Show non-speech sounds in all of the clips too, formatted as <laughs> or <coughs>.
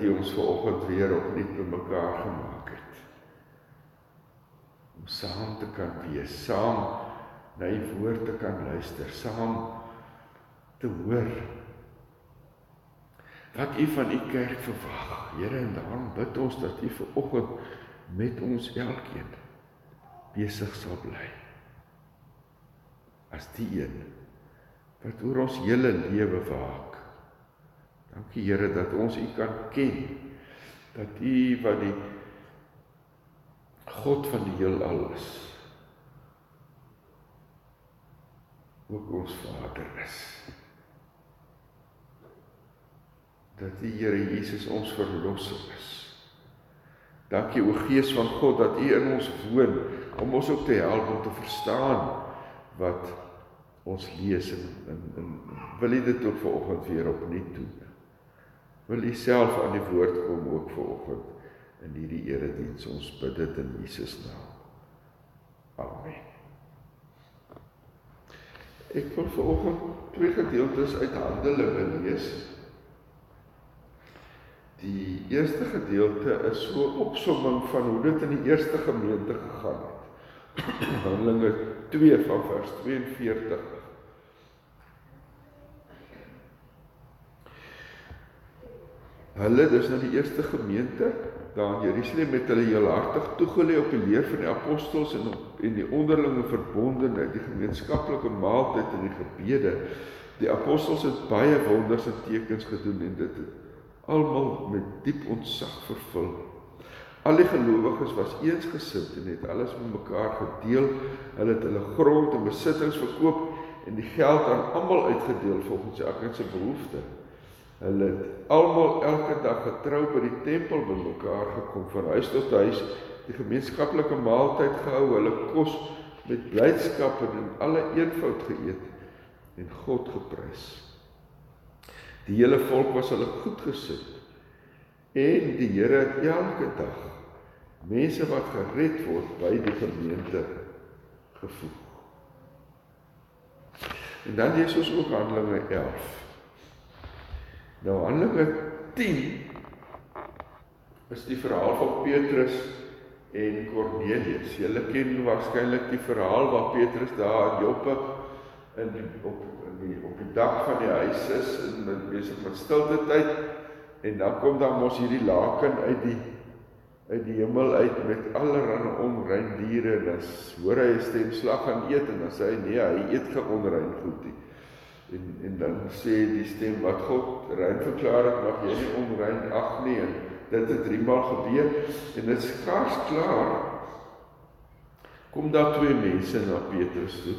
Dat U ons vanoggend weer opnuut bymekaar gemaak het. Om saam te kan wees, saam na U woord te kan luister, saam te hoor wat U van U kerk verwag. Here, en daarom bid ons dat U vanoggend met ons elkeen besig sal bly. As die een wat oor ons hele lewe waak Dankie Here dat ons U kan ken. Dat U wat die God van die heelal is. Ook ons Vader is. Dat die Here Jesus ons verlosser is. Dankie o Gees van God dat U in ons woon om ons ook te help om te verstaan wat ons lees en, en, en wil U dit ook vanoggend weer opnuut doen wil u self aan die woord kom ook vanoggend in hierdie erediens ons bid dit in Jesus naam. Amen. Ek wil vanoggend twee gedeeltes uit Handelinge lees. Die eerste gedeelte is so 'n opsomming van hoe dit in die eerste gemeente gegaan het. <clears throat> Handelinge 2 van vers 42 Hulle dis nou die eerste gemeente daar in Jerusalem met hulle heel hartig toegelê op die leer van die apostels en op en die onderlinge verbondenheid, die gemeenskaplike maaltyd en die gebede. Die apostels het baie wonders en tekens gedoen en dit het almal met diep ontzag vervul. Al die gelowiges was eensgesind en het alles met mekaar gedeel. Hulle het hulle grond en besittings verkoop en die geld aan almal uitgedeel volgens elkeen se behoeftes. Hulle het almal elke dag getrou by die tempel bymekaar gekom van huis tot huis, die gemeenskaplike maaltyd gehou, hulle kos met blydskap en in alle eenvoud geëet en God geprys. Die hele volk was hulle goed gesit. En die Here het elke dag mense wat gered word by die gemeente gevoeg. En dan lees ons ook Handelinge 11 Nou Handelinge 10 is die verhaal van Petrus en Kornelius. Julle ken waarskynlik die verhaal waar Petrus daar in Joppe in die, op in die op die dak van die huis is en besig met stilte tyd en dan kom daar mos hierdie laken uit die uit die hemel uit met allerlei onrein diere en dan hoor hy 'n stem slag aan eet en dan sê hy nee hy eet geen onrein goed nie en en dan sê die stem wat God rein verklaar het mag jy nie onrein ag nie. En dit het drie maal gebeur en dit is skaars klaar. Kom daar twee mense na Petrus toe.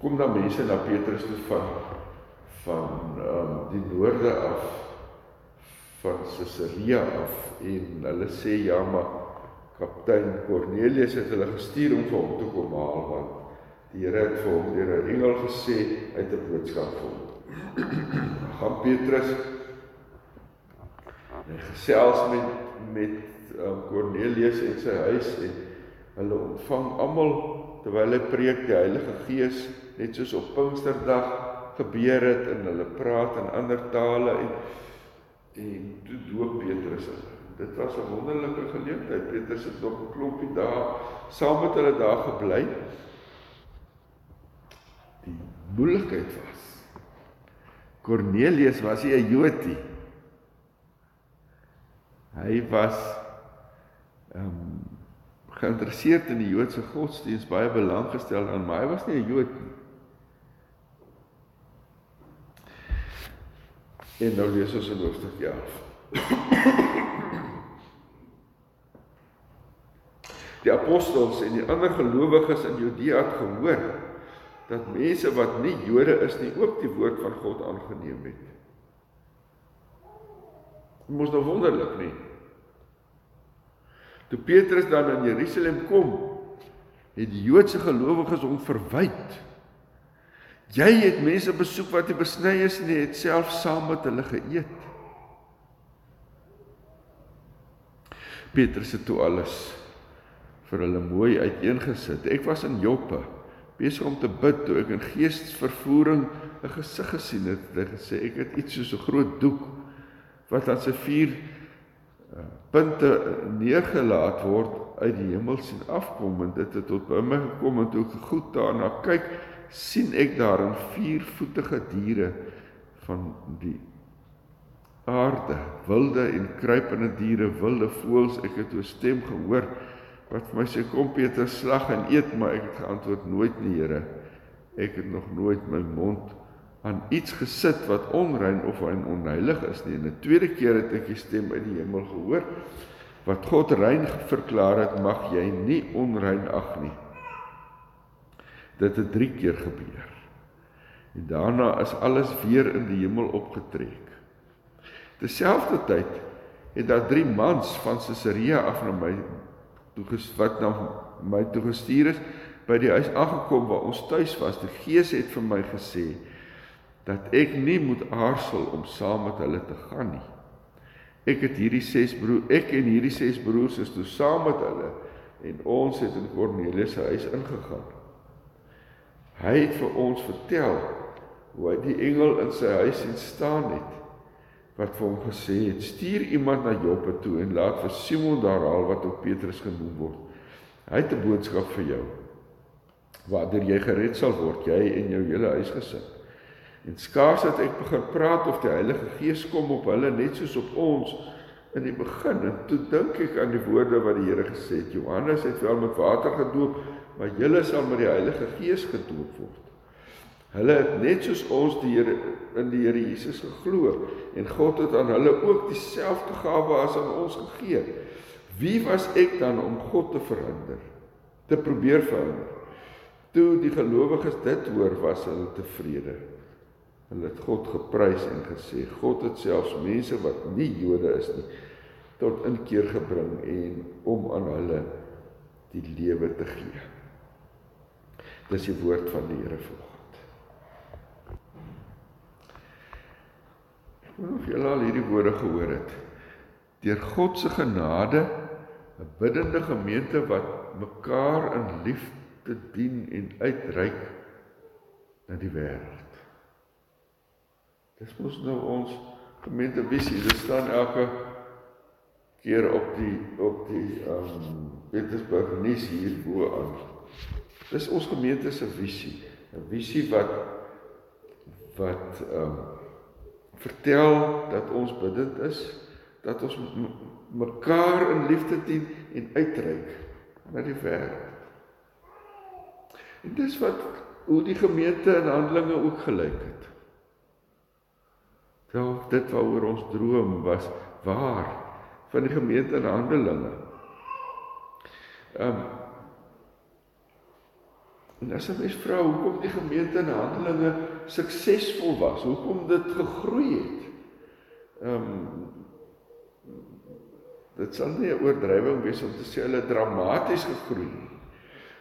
Kom daar mense na Petrus toe van van um, die noorde af van Caesarea af en hulle sê ja maar kaptein Cornelius het hulle gestuur om vir hom te kom haal want Die Here het vir hom deur 'n engel gesê uit 'n boodskap vir hom. Gaan Petrus en gesels met met um, Cornelius en sy huis en hulle ontvang almal terwyl hy preek die Heilige Gees net soos op Pinksterdag gebeur het en hulle praat in ander tale en en toe doop Petrus hulle. Dit was 'n wonderlike geleentheid. Petrus het nog 'n klompie dae saam met hulle daar gebly moeilikheid was. Cornelius was nie 'n Jood nie. Hy was ehm um, geïnteresseerd in die Joodse godsdiens, baie belang gestel aan, maar hy was nie 'n Jood nie. En nou lees ons in hoofstuk 11. Die apostels en die ander gelowiges in Judea het gehoor dat mense wat nie Jode is nie ook die woord van God aangeneem het. Dit mos nou wonderlik nie. Toe Petrus dan in Jerusalem kom, het die Joodse gelowiges hom verwyd. Jy het mense besoek wat nie besny is nie, het self saam met hulle geëet. Petrus het toe alles vir hulle mooi uiteengesit. Ek was in Joppe besig om te bid toe ek in geestvervoering 'n gesig gesien het. Hy gesê ek het iets soos 'n groot doek wat aan sy vier uh, punte neergelaat word uit die hemel sien afkom en dit het tot by my gekom en toe ek goed daarna kyk sien ek daarin viervoetige diere van die aarde, wilde en kruipende diere, wilde voëls. Ek het 'n stem gehoor wat vir my sê kom Peter slag en eet, maar ek het geantwoord nooit nie, Here. Ek het nog nooit my mond aan iets gesit wat onrein of onheilig is nie. En 'n tweede keer het ek die stem uit die hemel gehoor wat God rein verklaar het, mag jy nie onrein ag nie. Dit het 3 keer gebeur. En daarna is alles weer in die hemel opgetrek. Terselfdertyd het daar drie mans van Caesarea af na my toe wat na my toe gestuur is by die huis aangekom waar ons tuis was. Die Gees het vir my gesê dat ek nie moet aarzel om saam met hulle te gaan nie. Ek het hierdie ses broer, ek en hierdie ses broers is toe saam met hulle en ons het in Kornelius se huis ingegaan. Hy het vir ons vertel hoe hy die engel in sy huis sien staan het wat vir hom gesê het: "Stuur iemand na Joppe toe en laat vir Simon daar haal wat ook Petrus genoem word. Hy het 'n boodskap vir jou. Waardeur jy gered sal word, jy en jou hele huisgesin." En skaars het ek begin praat of die Heilige Gees kom op hulle net soos op ons in die begin. En toe dink ek aan die woorde wat die Here gesê het: "Johannes het wel met water gedoop, maar julle sal met die Heilige Gees gedoop word." Hulle het net soos ons die Here in die Here Jesus geglo en God het aan hulle ook dieselfde gawe as aan ons gegee. Wie was ek dan om God te verhinder? Te probeer verander. Toe die gelowiges dit hoor, was hulle tevrede. Hulle het God geprys en gesê God het selfs mense wat nie Jode is nie tot inkeer gebring en om aan hulle die lewe te gee. Dis die woord van die Here vir Of julle al hierdie woorde gehoor het. Deur God se genade 'n biddende gemeente wat mekaar in liefde dien en uitreik na die wêreld. Dis mos nou ons gemeente visie. Dit staan elke keer op die op die ehm um, Petersburg nuus hier bo aan. Dis ons gemeente se visie, 'n visie wat wat ehm um, vertel dat ons bidend is, dat ons mekaar in liefde dien en uitreik na die wêreld. En dis wat hoe die gemeente in Handelinge ook gelyk het. Wel, dit waaroor ons droom was waar van die gemeente in Handelinge. Ehm um, En as 'n mens vra hoekom die gemeente in Handelinge suksesvol was, hoekom dit gegroei het. Ehm um, dit sal nie 'n oordrywing wees om te sê hulle dramaties gegroei nie.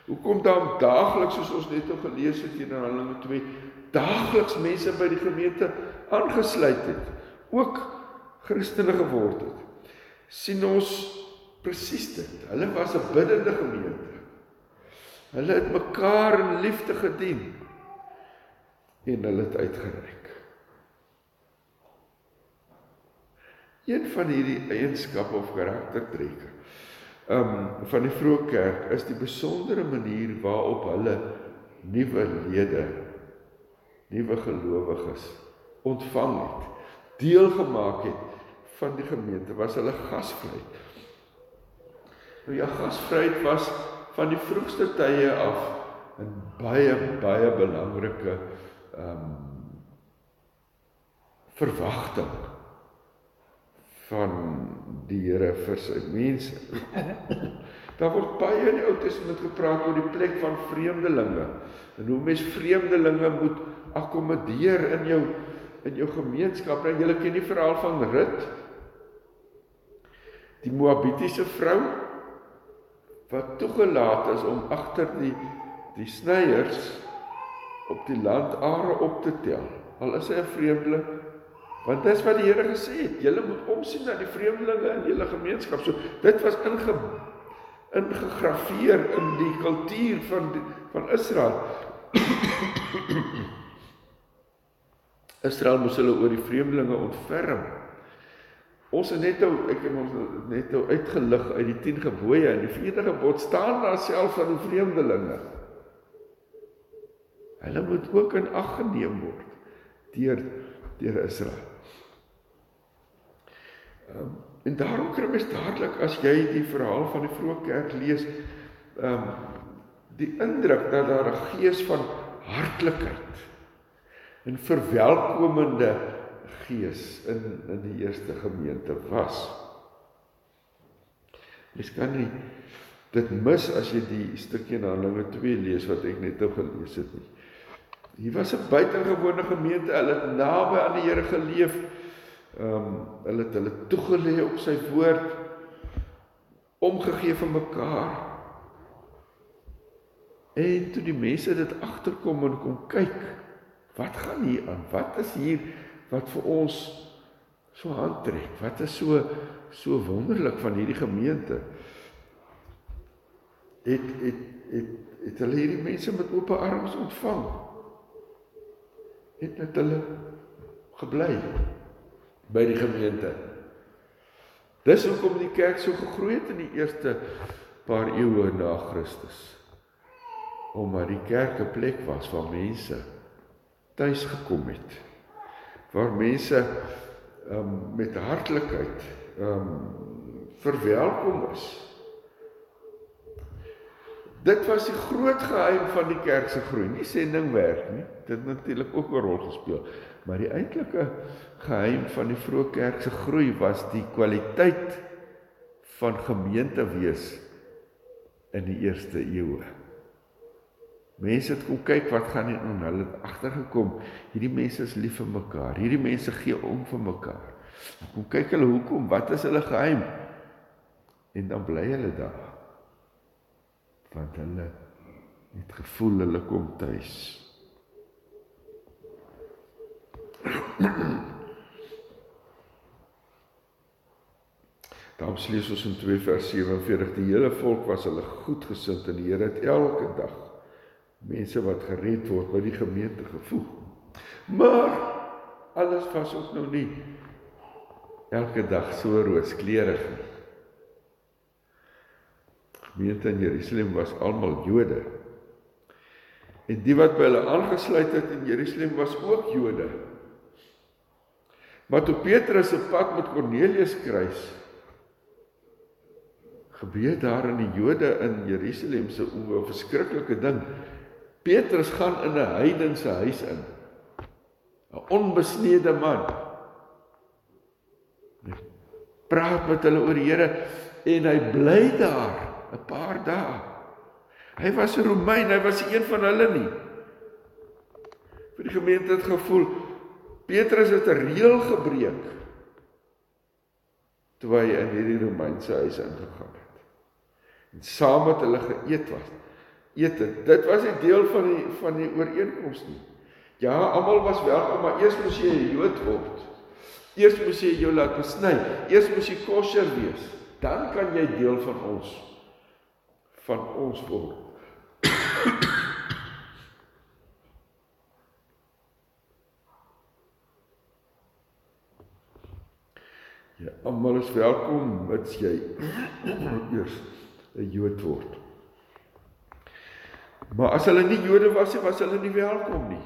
Hoekom dan daagliks soos ons net nou gelees het in Handelinge 2, daagliks mense by die gemeente aangesluit het, ook Christene geword het. sien ons presies dit. Hulle was 'n biddende gemeente. Hulle het mekaar in liefde gedien en hulle het uitgereik. Een van hierdie eienskappe of karaktertrekke um van die vroeë kerk is die besondere manier waarop hulle nuwe lede, nuwe gelowiges ontvang het, deelgemaak het van die gemeente, was hulle gasvryheid. Nou ja, gasvryheid was van die vroegste tye af 'n baie baie belangrike ehm um, verwagting van die Here vir sy mense. <laughs> Daar word baie in die Ou Testament gepraat oor die plek van vreemdelinge en hoe mens vreemdelinge moet akkommodeer in jou in jou gemeenskap. Nou julle ken die verhaal van Rut. Die Moabitiese vrou wat toegelaat is om agter die die snyers op die land are op te tel. Al is hy 'n vreemdeling, want dis wat die Here gesê het, julle moet omsien na die vreemdelinge in julle gemeenskap. So dit was inge ingegraveer in die kultuur van die, van Israel Israel moes hulle oor die vreemdelinge ontferm. Ons het net nou ek het ons net nou uitgelig uit die 10 gebooie en die 4de gebod staan daar self van die vreemdelinge. Hulle moet ook in ag geneem word deur deur Israel. Um, en daarom kry mens dadelik as jy die verhaal van die vroeë kerk lees, ehm um, die indruk dat daar 'n gees van hartlikheid en verwelkomende gees in in die eerste gemeente was. Mens kan nie dit mis as jy die stukkie in Handelinge 2 lees wat ek net nou gelees het nie. Hier was 'n buitengewone gemeente, hulle het naby aan die Here geleef. Ehm um, hulle het hulle toegelê op sy woord omgegee vir mekaar. En toe die mense dit agterkom en kom kyk, wat gaan hier aan? Wat is hier wat vir ons so aantrek? Wat is so so wonderlik van hierdie gemeente? Het het het het hulle hierdie mense met oop arms ontvang? Het net hulle gebly by die gemeente. Dis hoekom die kerk so gegroei het in die eerste paar eeue na Christus. Omdat die kerk 'n plek was waar mense tuis gekom het. Waar mense um, met hartlikheid um verwelkom is. Dit was die groot geheim van die kerk se groei. Nie sending werk nie. Dit het natuurlik ook 'n rol gespeel. Maar die eintlike geheim van die vroeë kerk se groei was die kwaliteit van gemeente wees in die eerste eeue. Mense het kom kyk wat gaan hier aan. Hulle het agtergekom hierdie mense is lief vir mekaar. Hierdie mense gee om vir mekaar. Kom kyk hulle hoekom? Wat is hulle geheim? En dan bly hulle daar want hulle het gevoel hulle kom tuis. <clears throat> Daarom lees ons in 2 vers 47 die hele volk was hulle goedgesind en die Here het elke dag mense wat gered word by die gemeente gevoeg. Maar alles was ook nou nie elke dag so rooskleurig nie gemeente in Jerusalem was almal Jode. En die wat by hulle aangesluit het in Jerusalem was ook Jode. Maar toe Petrus se pad met Kornelius kruis gebeur daar in die Jode in Jerusalem se oë 'n verskriklike ding. Petrus gaan in 'n heidense huis in. 'n Onbesnede man. Praat met hulle oor die Here en hy bly daar 'n paar dae. Hy was 'n Romein, hy was een van hulle nie. Vir die gemeente het gevoel Petrus het 'n reël gebreek toe hy in hierdie Romeinse huis ingegaan het. En saam met hulle geëet was. Eet dit. Dit was 'n deel van die van die ooreenkoms nie. Ja, almal was welkom, maar eers moes jy 'n Jood word. Eers moes jy jou laat besny. Eers moes jy kosher wees. Dan kan jy deel van ons van ons word. Ja, almal is welkom mits jy <coughs> eers 'n Jood word. Maar as hulle nie Jode was nie, was hulle nie welkom nie.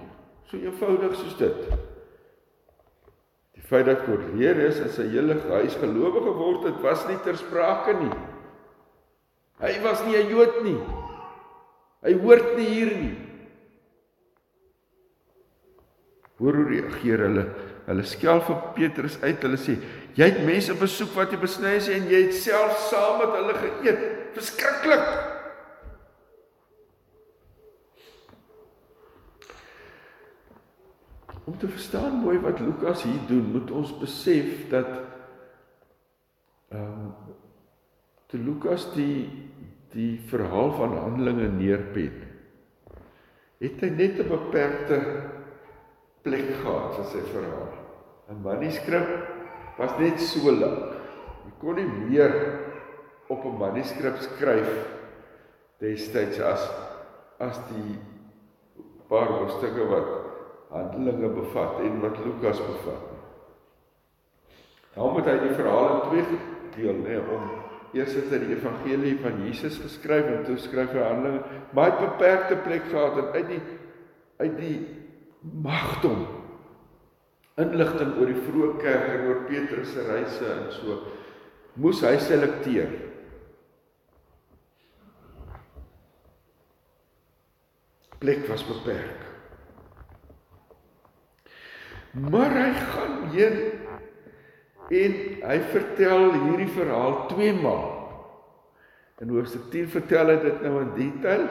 So eenvoudig soos dit. Die feit dat Cornelius en sy hele huis gelowige geword het, was nie ter sprake nie. Hy was nie 'n Jood nie. Hy hoort nie hier nie. Hoor hoe reageer hulle? Hulle skel vir Petrus uit. Hulle sê: "Jy het mense besoek wat jy besny is en jy het self saam met hulle geëet. Verskriklik." Om te verstaan mooi wat Lukas hier doen, moet ons besef dat ehm um, toe Lukas die die verhaal van Handelinge neerpen, het hy net 'n beperkte plek gehad vir sy verhaal. 'n Manuskrip was net so lank. Jy kon nie meer op 'n manuskrip skryf destyds as as die paar hoofstukke wat Handelinge bevat en wat Lukas bevat. Daarom het hy die verhaal in twee deel, nê, om eers het hy die evangelie van Jesus geskryf en toe skryf hy Handelinge, baie beperkte plek gehad en uit die uit die magdom inligting oor die vroeë kerk en oor Petrus se reise en so moes hy selekteer. Plek was beperk. Maar hy gaan heen en hy vertel hierdie verhaal twee maal. In hoofstuk 10 vertel hy dit nou in detail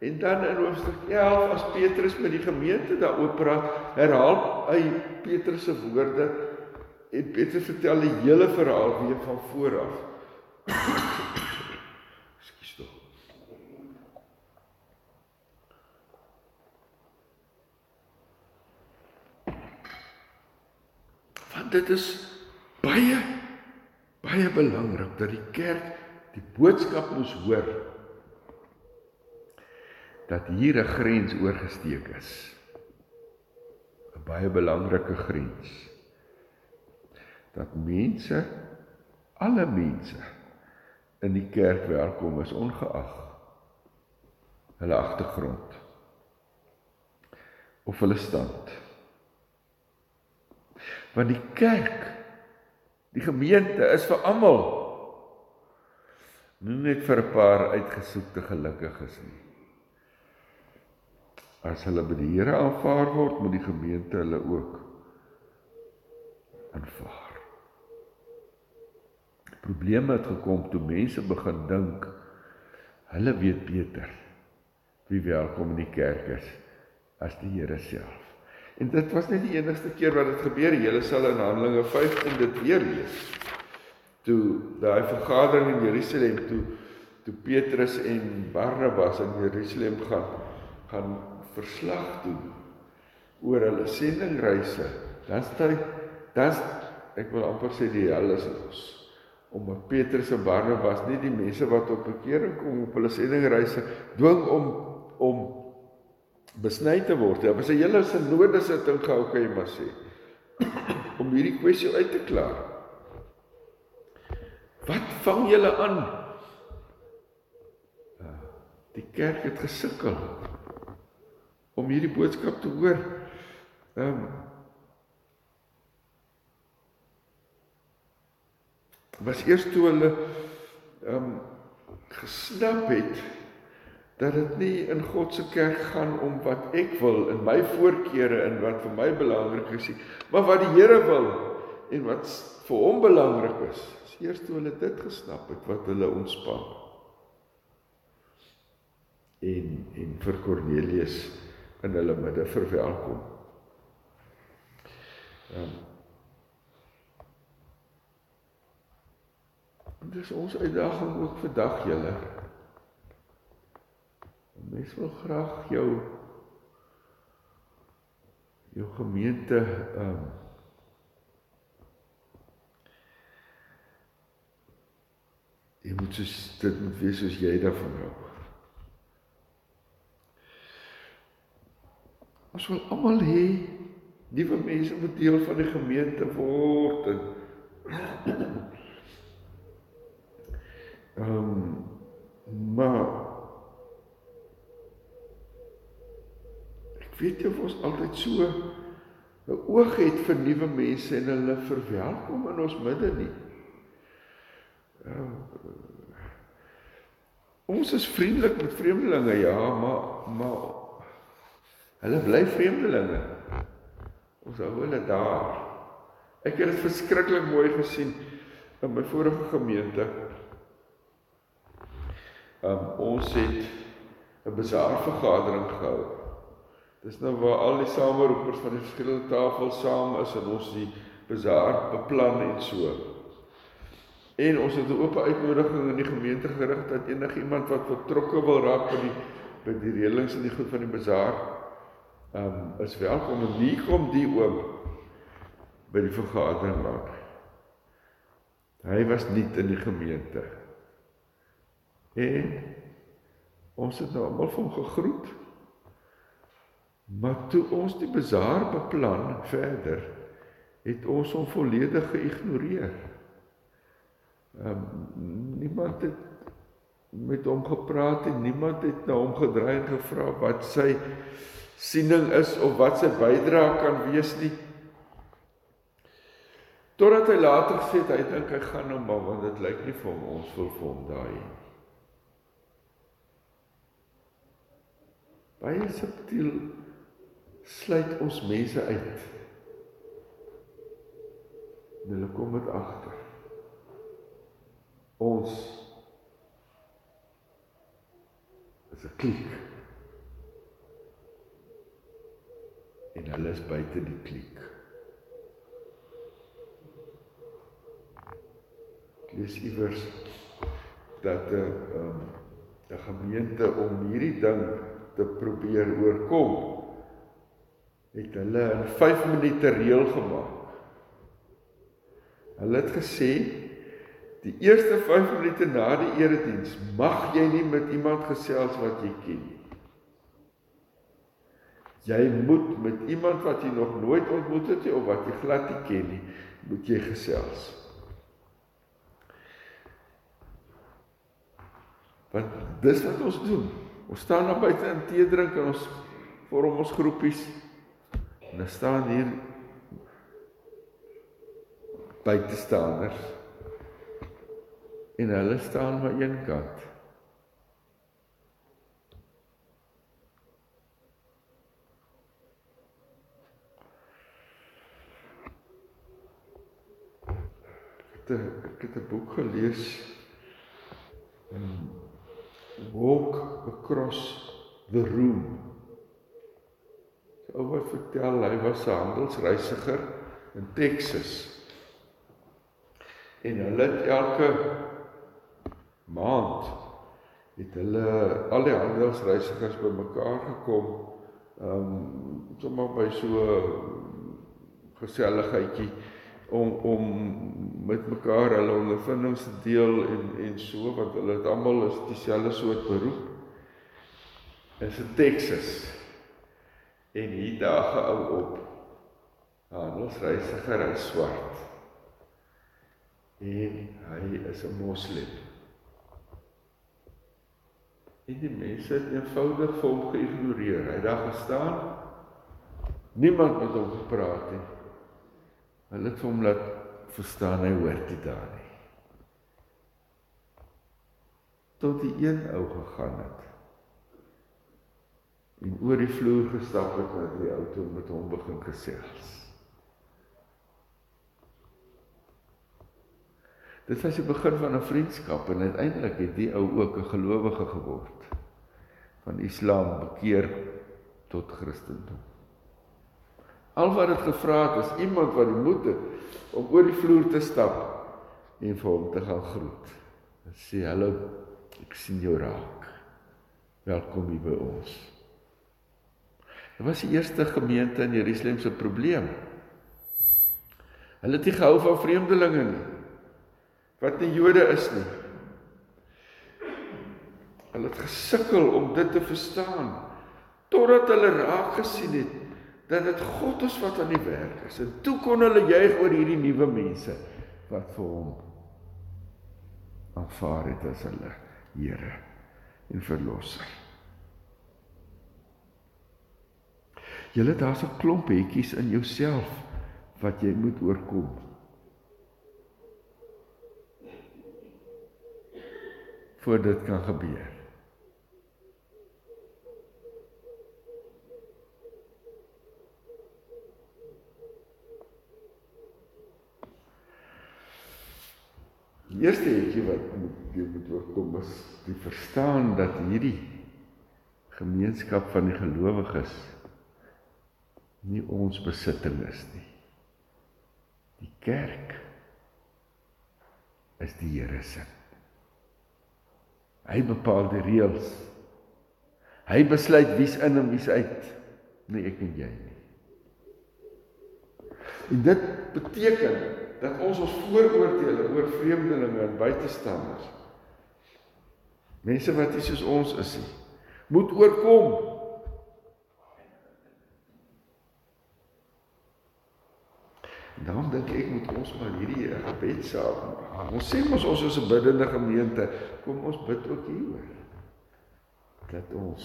en dan in hoofstuk 11 as Petrus met die gemeente daaroor praat, herhaal hy Petrus se woorde en Petrus vertel die hele verhaal weer van voor af. Ekskuus tog. Want dit is baie baie belangrik dat die kerk die boodskap moes hoor dat hier 'n grens oorgesteek is. 'n Baie belangrike grens. Dat mense alle mense in die kerk welkom is ongeag hulle agtergrond of hulle stand. Want die kerk Die gemeente is vir almal. Nie net vir 'n paar uitgesoekte gelukkiges nie. As hulle by die Here aanvaar word, moet die gemeente hulle ook aanvaar. Probleme het gekom toe mense begin dink hulle weet beter wie welkom in die kerk is as die Here self. En dit was net die enigste keer wat dit gebeur. Julle sal in Handelinge 15 dit weer lees. Toe daai vergadering in Jerusalem toe toe Petrus en Barnabas in Jerusalem gaan gaan verslag doen oor hulle sendingreise. Dan staan dan ek wil amper sê die hel is los. Omdat Petrus en Barnabas nie die mense wat op bekering kom op hulle sendingreise dwing om om besny te word. Dit was 'n hele sinode sitting gehou kan jy maar sê om hierdie kwessie uit te klaar. Wat vang julle aan? Ja, die kerk het gesukkel om hierdie boodskap te hoor. Ehm um, was eers toe hulle ehm um, gesnap het dat dit nie in God se kerk gaan om wat ek wil in my voorkeure en wat vir my belangrik is nie, maar wat die Here wil en wat vir hom belangrik is. Dis eers toe hulle dit gesnap het wat hulle ontspan. En en vir Kornelius in hulle midde verwelkom. Ehm um, Dis ons uitdaging ook vandag julle. Mens wil graag jou jou gemeente ehm um, jy moet soos dit moet wees soos jy daarvan hou. Ons wil almal hê nuwe mense moet deel van die gemeente word en <clears throat> ehm um, maar weet jy of ons altyd so 'n oog het vir nuwe mense en hulle verwelkom in ons midde nie. Ja, ons is vriendelik met vreemdelinge, ja, maar maar hulle bly vreemdelinge. Ons hou hulle daar. Ek het dit verskriklik mooi gesien in my vorige gemeente. Um, ons het 'n bazaar vergadering gehou Dis nou waar al die sameroepers van die verskillende tafels saam is en ons die bazaar beplan en so. En ons het 'n oop uitnodiging in die gemeente gerig dat enigiemand wat betrokke wil raak by die by die reëlings en die goed van die bazaar ehm um, is welkom en hier kom die oom by die vergadering raak. Hy was nie in die gemeente. En ons het nou almal van gegroet Maar toe ons die bazaar beplan verder, het ons hom volledig geïgnoreer. Ehm um, niemand het met hom gepraat en niemand het na hom gedraai en gevra wat sy siening is of wat sy bydrae kan wees nie. Totdat hy later sê hy dink hy gaan nou maar want dit lyk nie vir hom ons wil vir hom daai nie. Baie subtiel sluit ons mense uit. En hulle kom dit agter. Ons is 'n kliek. En hulle is buite die kliek. Lees iewers dat 'n um, 'n gemeente om hierdie ding te probeer oorkom het hulle 'n 5 minute reël gemaak. Hulle het gesê die eerste 5 minute na die erediens mag jy nie met iemand gesels wat jy ken nie. Jy moet met iemand wat jy nog nooit ontmoet het of wat jy glad nie ken nie, moet jy gesels. Want dis wat ons doen. Ons staan daar buite in tee drink en ons vorm ons groepies. En dan staan hier buitestanders. En hulle staan maar een kant. Ek het 'n boek gelees walk across the room. Ou wat vertel hy was 'n handelsreisiger in Texas. En hulle het elke maand het hulle al die handelsreisigers bymekaar gekom um sommer by so geselligheidjie om om met mekaar hulle ondervindings te deel en en so want hulle het almal is dieselfde soort beroep. Is in Texas. En hier daag ou op. Handelsreisiger in swart. En hy is 'n moslim. En die mense het eenvoudig vir hom geïgnoreer. Hy het daar gestaan. Niemand met hom gepraat nie. Hulle het hom laat verstaan hy hoor dit daar nie. Tot die een ou gegaan het. En oor die vloer gestap het na die auto met hom begin gesels. Dit was die begin van 'n vriendskap en uiteindelik het die ou ook 'n gelowige geword van Islam bekeer tot Christendom. Al wat dit gevra het is iemand wat die moed het om oor die vloer te stap en vir hom te gaan groet. En sê hallo, ek sien jou raak. Welkom hier by ons. Dit was die eerste gemeente in Jerusalem se probleem. Hulle het nie gehou van vreemdelinge nie. Wat nie Jode is nie. Hulle het gesukkel om dit te verstaan totdat hulle raak gesien het dat dit God is wat aan die werk is. En toe kon hulle juig oor hierdie nuwe mense wat vir hom aanvaar het as hulle Here en verlosser. Julle daar's 'n klomp hetjies in jouself wat jy moet oorkom. voor dit kan gebeur. Die eerste hetjie wat moet jy moet oorkom is die verstaan dat hierdie gemeenskap van die gelowiges nie ons besitting is nie. Die kerk is die Here se. Hy bepaal die reëls. Hy besluit wie's in en wie's uit, nie ek en jy nie. En dit beteken dat ons ons vooroordeele oor vreemdelinge en buitestanders mense wat nie soos ons is nie moet oorkom En dan dink ek moet ons maar hierdie gebed saam. Ons sê mos ons is 'n biddende gemeente. Kom ons bid ook hieroor. Dat ons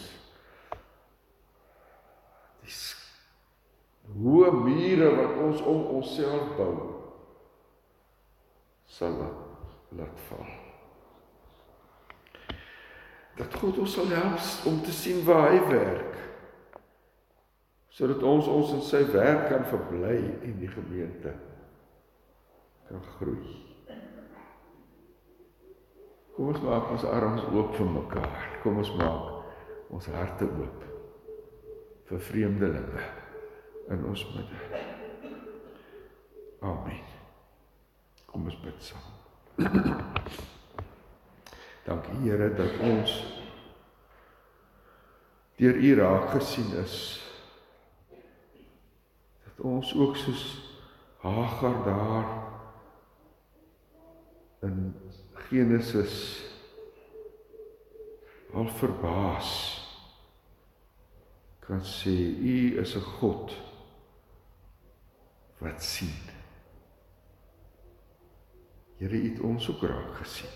die hoë mure wat ons om onsself bou sal laat, laat val. Dat God ons sal help om te sien waar hy werk sodat ons ons in sy werk kan verbly en die gemeente kan groei. Kom ons maak ons arms oop vir mekaar. Kom ons maak ons harte oop vir vreemdelinge in ons midde. Amen. Kom ons bid saam. Dankie Here dat ons deur U raak gesien is dat ons ook soos Hagar daar in Genesis al verbaas kan sê u is 'n God wat sien. Here het ons ook raak gesien.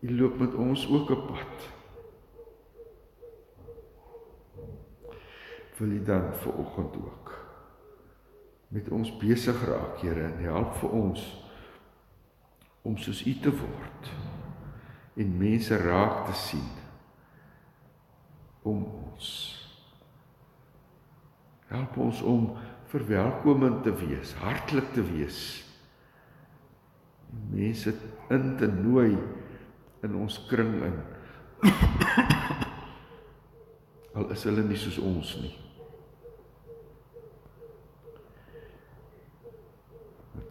U loop met ons ook 'n pad. wil U dan vir oggend ook met ons besig raak, Here, en help vir ons om soos U te word en mense raak te sien om ons. Help ons om verwelkomend te wees, hartlik te wees. Mense in te nooi in ons kring in. <coughs> Al is hulle nie soos ons nie.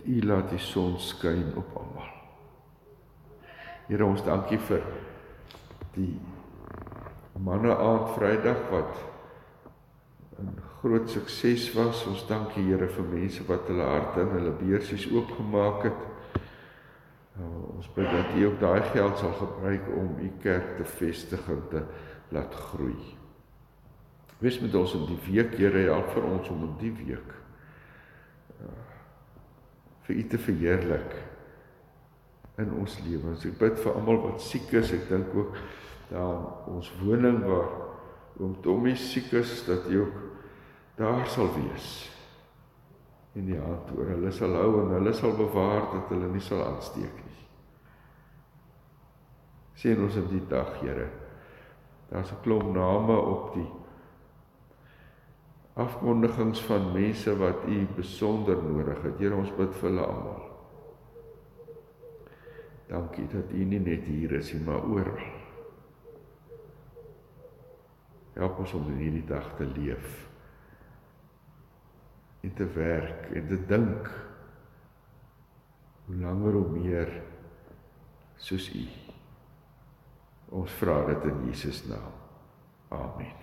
U laat die son skyn op almal. Here ons dankie vir die manne aand Vrydag wat 'n groot sukses was. Ons dankie Here vir mense wat hulle harte en hulle beursies oopgemaak het. Nou, ons bid dat U ook daai geld sal gebruik om U kerk te vestig en te laat groei. Wees met ons in die week, Here, help vir ons om in die week vir U te verheerlik in ons lewens. Ek bid vir almal wat siek is. Ek dink ook daar ons woning waar oom Tommy siek is dat hy ook daar sal wees. En die hand oor hulle sal hou en hulle sal bewaar dat hulle nie sal aansteek nie. Sien ons op die dag, Here. Daar's 'n klomp name op die afkondigings van mense wat u besonder nodig het. Here ons bid vir hulle almal. Dankie dat u nie net hier is nie, maar oral. Help ons om in hierdie dag te leef en te werk en te dink hoe langer hoe meer soos u. Ons vra dit in Jesus naam. Amen.